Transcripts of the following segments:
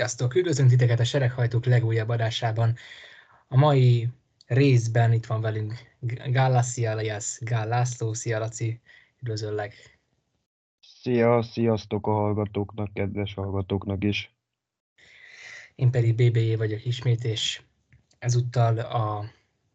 Sziasztok! Üdvözlünk titeket a Sereghajtók legújabb adásában. A mai részben itt van velünk Gálassi alias Gál László. Szia Laci! Üdvözöllek! Szia, sziasztok a hallgatóknak, kedves hallgatóknak is! Én pedig BBJ vagyok ismét, és ezúttal a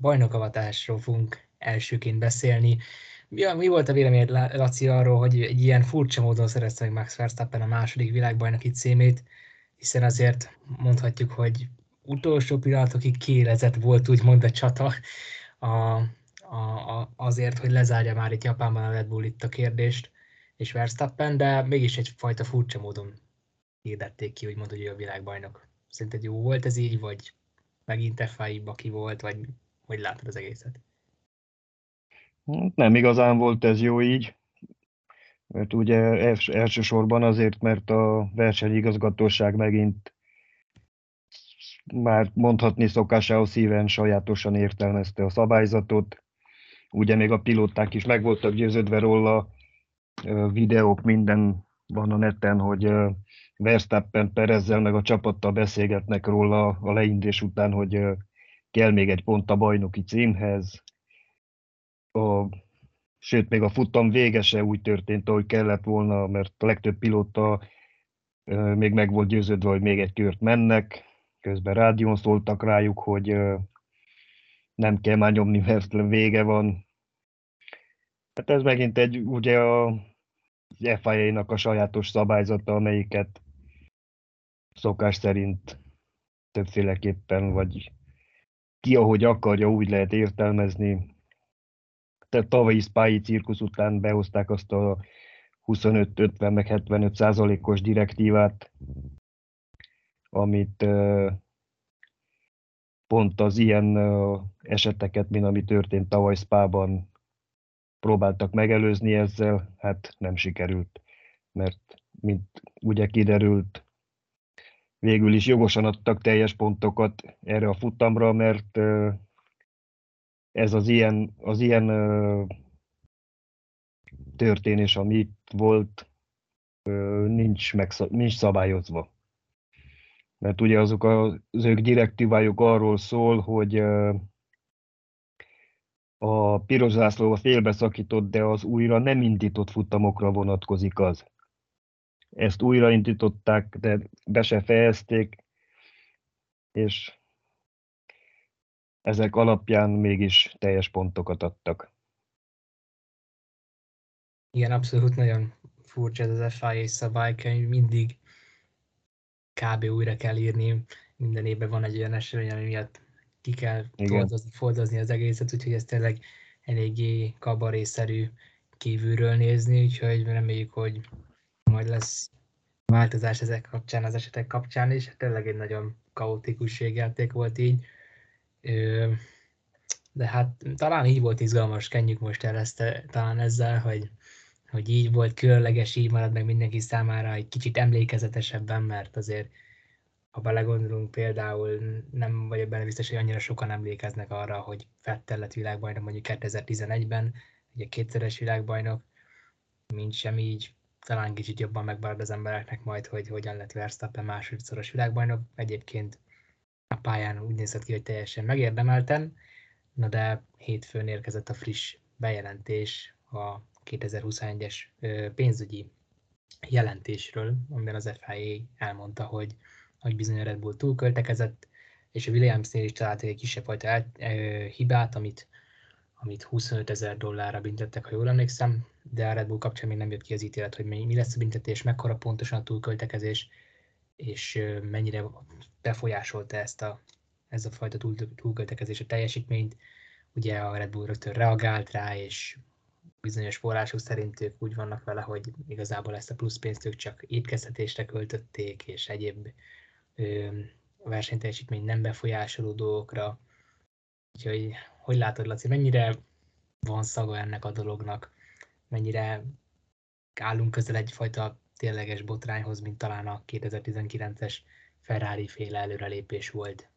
bajnokavatásról fogunk elsőként beszélni. Mi, mi volt a véleményed, Laci, arról, hogy egy ilyen furcsa módon szerezte meg Max Verstappen a második világbajnoki címét, hiszen azért mondhatjuk, hogy utolsó pillanatokig kérezett volt úgymond a csata a, a, a, azért, hogy lezárja már itt Japánban a Red Bull itt a kérdést, és Verstappen, de mégis egyfajta furcsa módon hirdették ki, hogy mondod, hogy a világbajnok. Szerinted jó volt ez így, vagy megint FI baki volt, vagy hogy látod az egészet? Nem igazán volt ez jó így, mert ugye els, elsősorban azért, mert a versenyigazgatóság megint már mondhatni szokásához szíven sajátosan értelmezte a szabályzatot. Ugye még a pilóták is meg voltak győződve róla, videók minden van a neten, hogy Verstappen Perezzel meg a csapattal beszélgetnek róla a leindés után, hogy kell még egy pont a bajnoki címhez. A, sőt, még a futam vége se úgy történt, ahogy kellett volna, mert a legtöbb pilóta még meg volt győződve, hogy még egy kört mennek. Közben rádión szóltak rájuk, hogy nem kell már nyomni, mert vége van. Hát ez megint egy, ugye a FIA-nak a sajátos szabályzata, amelyiket szokás szerint többféleképpen, vagy ki ahogy akarja, úgy lehet értelmezni. Tehát tavalyi Spy cirkusz után behozták azt a 25-50 meg 75 százalékos direktívát, amit pont az ilyen eseteket, mint ami történt tavaly Spában, próbáltak megelőzni ezzel, hát nem sikerült, mert mint ugye kiderült, végül is jogosan adtak teljes pontokat erre a futamra, mert ez az ilyen, az ilyen történés, ami itt volt, nincs, megszab, nincs szabályozva. Mert ugye azok az ők direktívájuk arról szól, hogy a piros zászló a félbeszakított, de az újra nem indított futamokra vonatkozik az ezt újraindították, de be se fejezték, és ezek alapján mégis teljes pontokat adtak. Igen, abszolút nagyon furcsa ez az FIA szabálykönyv, mindig kb. újra kell írni, minden évben van egy olyan esemény, ami miatt ki kell foldozni, foldozni az egészet, úgyhogy ez tényleg eléggé kabarészerű kívülről nézni, úgyhogy reméljük, hogy majd lesz változás ezek kapcsán, az esetek kapcsán is. Tényleg egy nagyon kaotikus játék volt így. De hát talán így volt izgalmas, kenjük most el ezt talán ezzel, hogy, hogy így volt különleges, így marad meg mindenki számára egy kicsit emlékezetesebben, mert azért ha belegondolunk például, nem vagyok benne biztos, hogy annyira sokan emlékeznek arra, hogy Fettel lett világbajnok mondjuk 2011-ben, ugye kétszeres világbajnok, mint sem így talán kicsit jobban megmarad az embereknek majd, hogy hogyan lett Verstappen másodszoros világbajnok. Egyébként a pályán úgy nézett ki, hogy teljesen megérdemelten, na de hétfőn érkezett a friss bejelentés a 2021-es pénzügyi jelentésről, amiben az FIA elmondta, hogy, hogy bizony a Red Bull túlköltekezett, és a Williamsnél is találtak egy kisebb fajta hibát, amit amit 25 ezer dollárra büntettek, ha jól emlékszem, de a Red Bull kapcsán még nem jött ki az ítélet, hogy mi lesz a büntetés, mekkora pontosan a túlköltekezés, és mennyire befolyásolta ezt a, ez a fajta túl, túlköltekezés a teljesítményt. Ugye a Red Bull rögtön reagált rá, és bizonyos források szerint ők úgy vannak vele, hogy igazából ezt a plusz pénzt ők csak étkeztetésre költötték, és egyéb ö, versenyteljesítmény nem befolyásoló dolgokra. Úgyhogy hogy látod, Laci, mennyire van szaga ennek a dolognak, mennyire állunk közel egyfajta tényleges botrányhoz, mint talán a 2019-es Ferrari féle előrelépés volt?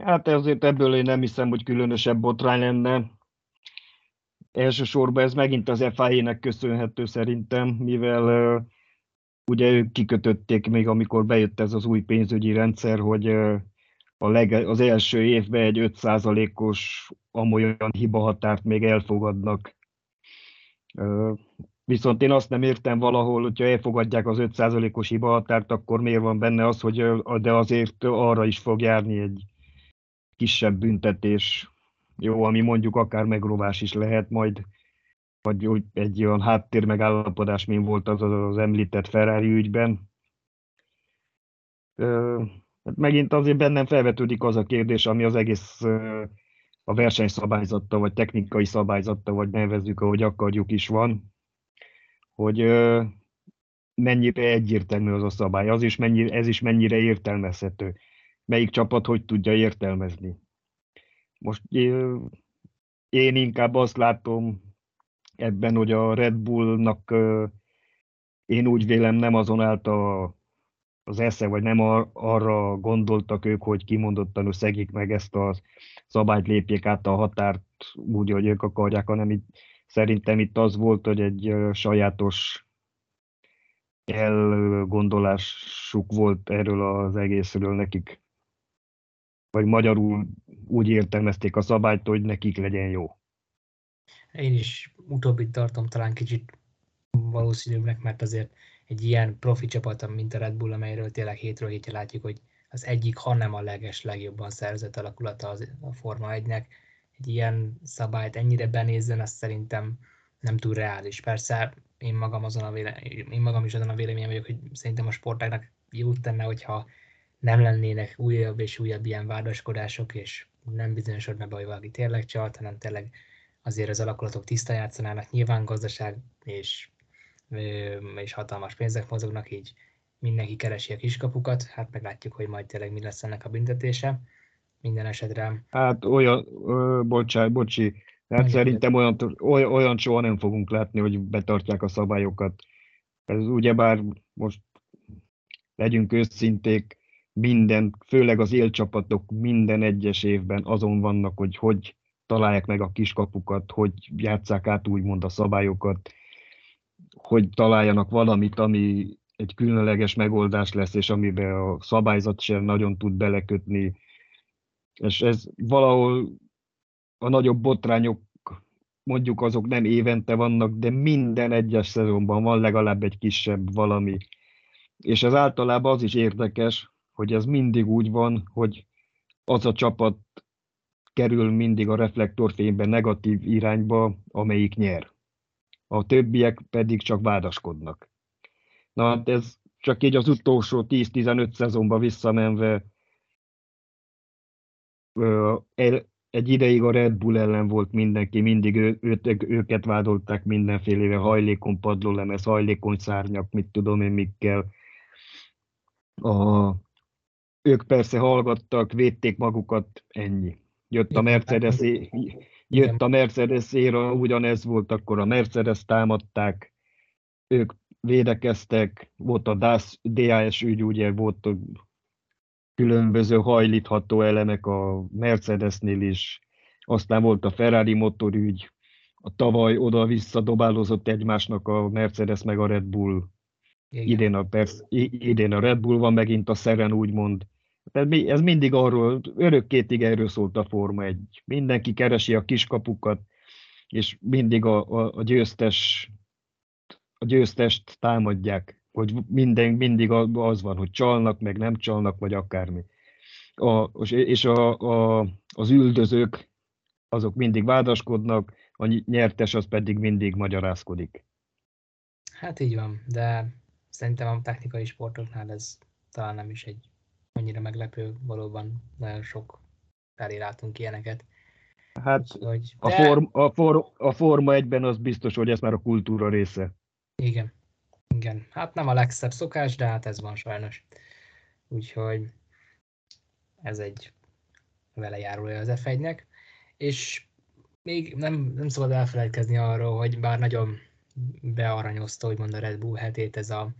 Hát azért ebből én nem hiszem, hogy különösebb botrány lenne. Elsősorban ez megint az FIA-nek köszönhető szerintem, mivel ugye ők kikötötték még, amikor bejött ez az új pénzügyi rendszer, hogy a leg, az első évben egy 5%-os amolyan hibahatárt még elfogadnak. Viszont én azt nem értem valahol, hogyha elfogadják az 5%-os hibahatárt, akkor miért van benne az, hogy de azért arra is fog járni egy kisebb büntetés, jó, ami mondjuk akár megrovás is lehet, majd vagy egy olyan háttér megállapodás, mint volt az az említett Ferrari ügyben. Hát megint azért bennem felvetődik az a kérdés, ami az egész a versenyszabályzatta, vagy technikai szabályzatta, vagy nevezzük, ahogy akarjuk is van, hogy mennyire egyértelmű az a szabály, az is mennyi, ez is mennyire értelmezhető. Melyik csapat hogy tudja értelmezni. Most én inkább azt látom ebben, hogy a Red Bullnak én úgy vélem nem azonáltal az esze, vagy nem arra gondoltak ők, hogy kimondottan szegik meg ezt a szabályt, lépjék át a határt úgy, hogy ők akarják, hanem itt, szerintem itt az volt, hogy egy sajátos elgondolásuk volt erről az egészről nekik. Vagy magyarul úgy értelmezték a szabályt, hogy nekik legyen jó. Én is utóbbit tartom talán kicsit valószínűbbnek, mert azért egy ilyen profi csapat, mint a Red Bull, amelyről tényleg hétről hétre látjuk, hogy az egyik, ha nem a leges, legjobban szerzett alakulata az, a Forma 1-nek, egy ilyen szabályt ennyire benézzen, azt szerintem nem túl reális. Persze én magam, azon a véle, én magam is azon a véleményem vagyok, hogy szerintem a sportágnak jót tenne, hogyha nem lennének újabb és újabb ilyen vádaskodások, és nem bizonyosodna be, hogy valaki tényleg csalt, hanem tényleg azért az alakulatok tiszta játszanának, nyilván gazdaság és, és hatalmas pénzek mozognak, így mindenki keresi a kiskapukat, hát meglátjuk, hogy majd tényleg mi lesz ennek a büntetése. Minden esetre... Hát olyan, ö, bocsánat, bocsi, hát szerintem olyan, olyan, olyan soha nem fogunk látni, hogy betartják a szabályokat. Ez ugyebár most legyünk őszinték, minden, főleg az élcsapatok minden egyes évben azon vannak, hogy hogy találják meg a kiskapukat, hogy játsszák át úgymond a szabályokat, hogy találjanak valamit, ami egy különleges megoldás lesz, és amiben a szabályzat sem nagyon tud belekötni. És ez valahol a nagyobb botrányok, mondjuk azok nem évente vannak, de minden egyes szezonban van legalább egy kisebb valami. És ez általában az is érdekes, hogy ez mindig úgy van, hogy az a csapat kerül mindig a reflektorfényben negatív irányba, amelyik nyer. A többiek pedig csak vádaskodnak. Na hát ez csak így az utolsó 10-15 szezonban visszamenve egy ideig a Red Bull ellen volt mindenki, mindig ő, őt, őket vádolták mindenféle hajlékony padlólemez, hajlékony szárnyak, mit tudom én mikkel. A, ők persze hallgattak, védték magukat, ennyi. Jött a Mercedes, jött a Mercedes éra, ugyanez volt, akkor a Mercedes támadták, ők védekeztek, volt a DAS, DAS ügy, ugye volt különböző hajlítható elemek a Mercedesnél is, aztán volt a Ferrari motorügy, a tavaly oda-vissza dobálózott egymásnak a Mercedes meg a Red Bull. Idén a, persze, idén a Red Bull van megint a szeren, úgymond. Ez mindig arról, örökkétig erről szólt a Forma egy. Mindenki keresi a kiskapukat, és mindig a, a, a győztes a győztest támadják, hogy minden, mindig az van, hogy csalnak, meg nem csalnak, vagy akármi. A, és a, a, az üldözők, azok mindig vádaskodnak, a nyertes az pedig mindig magyarázkodik. Hát így van, de szerintem a technikai sportoknál ez talán nem is egy annyira meglepő, valóban nagyon sok felé látunk ilyeneket. Hát hogy, a, form, a, form, a Forma egyben az biztos, hogy ez már a kultúra része. Igen, igen. Hát nem a legszebb szokás, de hát ez van sajnos. Úgyhogy ez egy vele járója az f És még nem, nem szabad elfelejtkezni arról, hogy bár nagyon bearanyozta, úgymond a Red Bull hetét ez a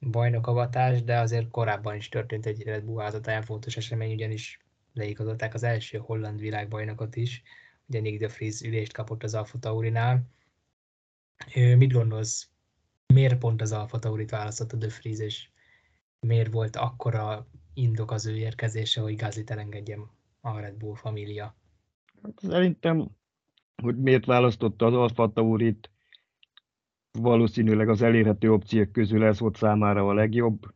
bajnokavatás, de azért korábban is történt egy Red Bull házatáján fontos esemény, ugyanis leigazolták az első holland világbajnokot is, ugye Nick de Vries ülést kapott az Alfa Taurinál. Mit gondolsz miért pont az Alfa Taurit választotta De Vries, és miért volt akkora indok az ő érkezése, hogy Gazlit elengedjem a Red Bull família? Szerintem, hogy miért választotta az Alfa Taurit, valószínűleg az elérhető opciók közül ez volt számára a legjobb.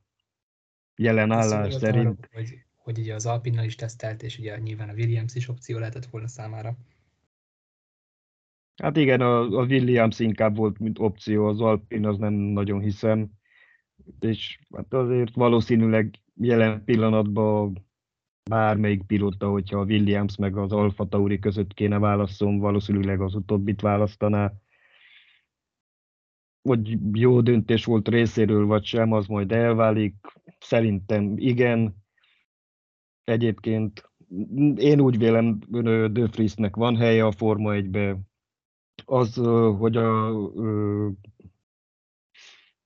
Jelen állás szerint. Arra, hogy, hogy ugye az Alpinnal is tesztelt, és ugye nyilván a Williams is opció lehetett volna számára. Hát igen, a, a Williams inkább volt, mint opció, az Alpin az nem nagyon hiszem, és hát azért valószínűleg jelen pillanatban bármelyik pilóta, hogyha a Williams meg az Alfa Tauri között kéne válaszolnom, valószínűleg az utóbbit választaná. Hogy jó döntés volt részéről, vagy sem, az majd elválik. Szerintem igen. Egyébként én úgy vélem, De Vriesnek van helye a Forma 1-be. Az, hogy a,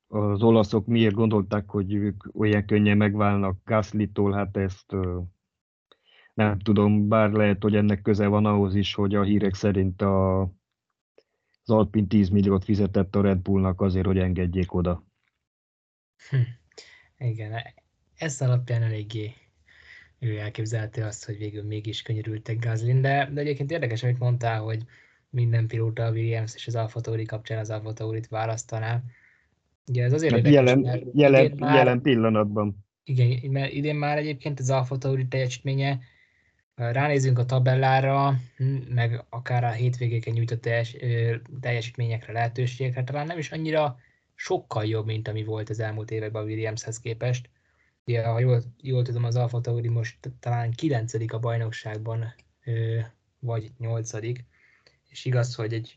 az olaszok miért gondolták, hogy ők olyan könnyen megválnak Gasly-tól, hát ezt nem tudom, bár lehet, hogy ennek köze van ahhoz is, hogy a hírek szerint a, az Alpin 10 milliót fizetett a Red Bullnak azért, hogy engedjék oda. Hm. Igen, ez alapján eléggé ő elképzelte azt, hogy végül mégis könyörültek Gazlin, de, de egyébként érdekes, amit mondtál, hogy minden pilóta a Williams és az Alfa Tauri kapcsán az Alfa Tauri-t választaná. Ugye ez azért hát érdekes, jelen, mert jelen, már, jelen pillanatban. Igen, mert idén már egyébként az Alfa Tauri teljesítménye ránézünk a tabellára, meg akár a hétvégéken nyújtott teljes, teljesítményekre, lehetőségekre, talán nem is annyira sokkal jobb, mint ami volt az elmúlt években a Williamshez képest. Ugye, ha jól, jól tudom, az Alfa Tauri most talán 9 a bajnokságban, vagy 8 és igaz, hogy egy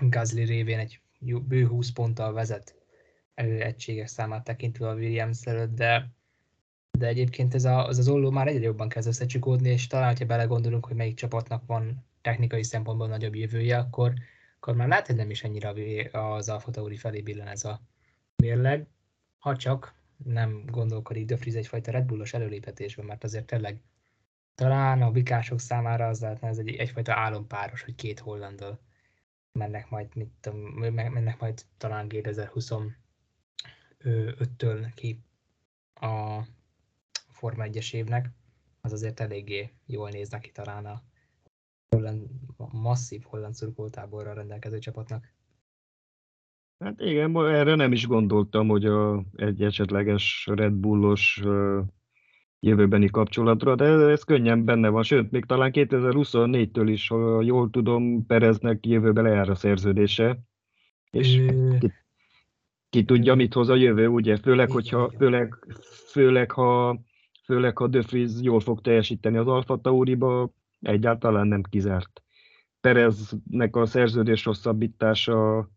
Gasly révén egy bő 20 ponttal vezet egységes számát tekintve a Williams előtt, de de egyébként ez a, az, az olló már egyre jobban kezd összecsukódni, és talán, ha belegondolunk, hogy melyik csapatnak van technikai szempontból nagyobb jövője, akkor, akkor már lehet, hogy nem is annyira az Alfa Tauri felé billen ez a mérleg, ha csak nem gondolkodik De Vries egyfajta Red Bullos előlépetésben, mert azért tényleg talán a bikások számára az lehetne ez egy, egyfajta álompáros, hogy két hollandal mennek majd, mit tudom, mennek majd talán 2025-től ki a Forma 1-es évnek, az azért eléggé jól néz neki talán a, holland, masszív holland szurkoltáborra rendelkező csapatnak. Hát igen, erre nem is gondoltam, hogy a, egy esetleges Red Bullos jövőbeni kapcsolatra, de ez könnyen benne van, sőt, még talán 2024-től is, ha jól tudom, Pereznek jövőben lejár a szerződése, és ki, ki tudja, mit hoz a jövő, ugye, főleg, hogyha. Főleg, főleg, ha főleg ha Vries jól fog teljesíteni az Alfa Tauriba, egyáltalán nem kizárt. Pereznek a szerződés rosszabbítása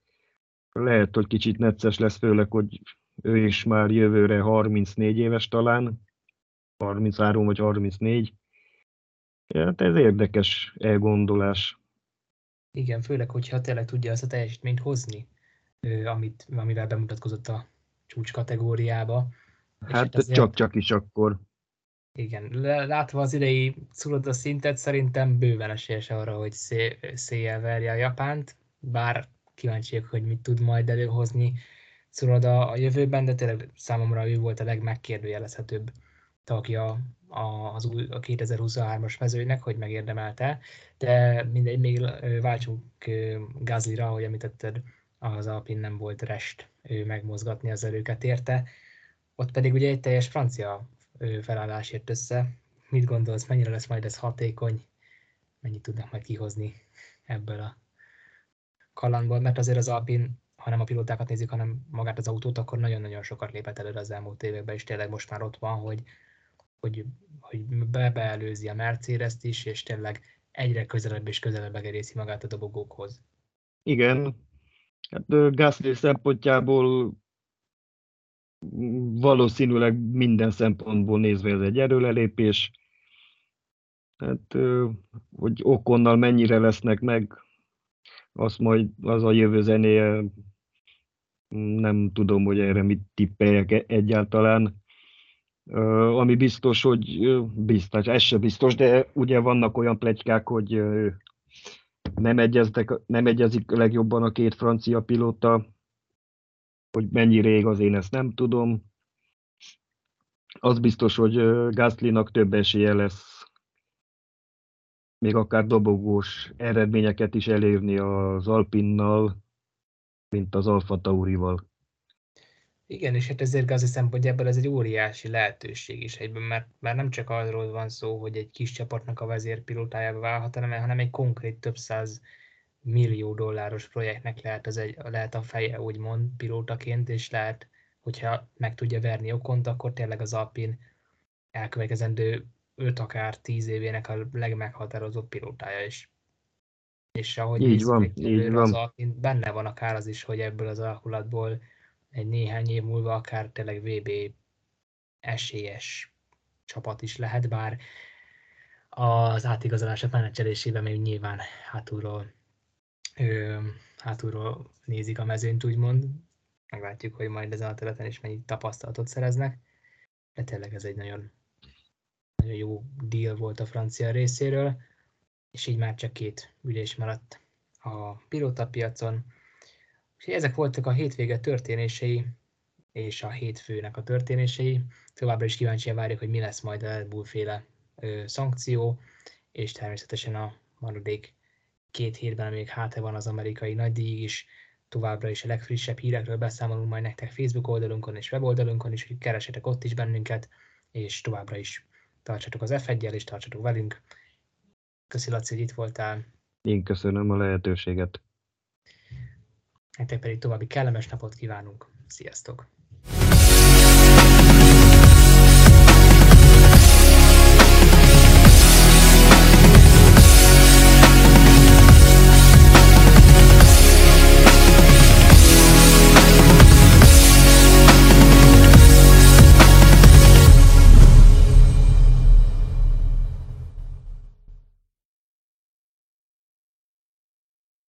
lehet, hogy kicsit necces lesz, főleg, hogy ő is már jövőre 34 éves talán, 33 vagy 34. Hát ez érdekes elgondolás. Igen, főleg, hogyha tényleg tudja ezt a teljesítményt hozni, amit, amivel bemutatkozott a csúcs kategóriába. Hát csak-csak is akkor. Igen, látva az idei Curoda szintet, szerintem bőven esélyes arra, hogy széjjel verje a Japánt, bár kíváncsiak, hogy mit tud majd előhozni Curoda a jövőben, de tényleg számomra ő volt a legmegkérdőjelezhetőbb tagja az új, a 2023-as mezőnek, hogy megérdemelte, de mindegy, még váltsunk Gazlira, hogy említetted, az Alpin nem volt rest ő megmozgatni az erőket érte. Ott pedig ugye egy teljes francia felállás jött össze. Mit gondolsz, mennyire lesz majd ez hatékony? Mennyit tudnak majd kihozni ebből a kalandból? Mert azért az Alpin, ha nem a pilótákat nézik, hanem magát az autót, akkor nagyon-nagyon sokat lépett előre az elmúlt években, és tényleg most már ott van, hogy, hogy, hogy bebeelőzi a Mercedes-t is, és tényleg egyre közelebb és közelebb egerészi magát a dobogókhoz. Igen, hát Gasly szempontjából valószínűleg minden szempontból nézve ez egy erőlelépés. Hát, hogy okonnal mennyire lesznek meg, azt majd az a jövő zenéje, nem tudom, hogy erre mit tippeljek e-, egyáltalán. Ami biztos, hogy biztos, ez se biztos, de ugye vannak olyan plegykák, hogy nem, egyeztek, nem egyezik legjobban a két francia pilóta, hogy mennyi rég az én ezt nem tudom. Az biztos, hogy Gaslynak több esélye lesz még akár dobogós eredményeket is elérni az Alpinnal, mint az Alfa Taurival. Igen, és hát ezért Gazi szempontjából ez egy óriási lehetőség is egyben, mert már nem csak arról van szó, hogy egy kis csapatnak a vezérpilótájába válhat, hanem, hanem egy konkrét több száz millió dolláros projektnek lehet, az egy, lehet a feje, úgymond, pilótaként, és lehet, hogyha meg tudja verni okont, akkor tényleg az Alpin elkövetkezendő 5 akár 10 évének a legmeghatározóbb pilótája is. És ahogy így van, így van. Az Alpin, benne van akár az is, hogy ebből az alakulatból egy néhány év múlva akár tényleg VB esélyes csapat is lehet, bár az átigazolások menedzselésében még nyilván hátulról, ö, hátulról nézik a mezőnyt, úgymond. Meglátjuk, hogy majd ezen a területen is mennyi tapasztalatot szereznek. De tényleg ez egy nagyon, nagyon jó deal volt a francia részéről, és így már csak két ülés maradt a pilótapiacon. És ezek voltak a hétvége történései, és a hétfőnek a történései. Továbbra is kíváncsian várjuk, hogy mi lesz majd a Red Bull szankció, és természetesen a maradék két hétben, még hátra van az amerikai nagydíj is, továbbra is a legfrissebb hírekről beszámolunk majd nektek Facebook oldalunkon és weboldalunkon is, hogy keresetek ott is bennünket, és továbbra is tartsatok az f és tartsatok velünk. Köszi Laci, hogy itt voltál. Én köszönöm a lehetőséget. Nektek pedig további kellemes napot kívánunk. Sziasztok!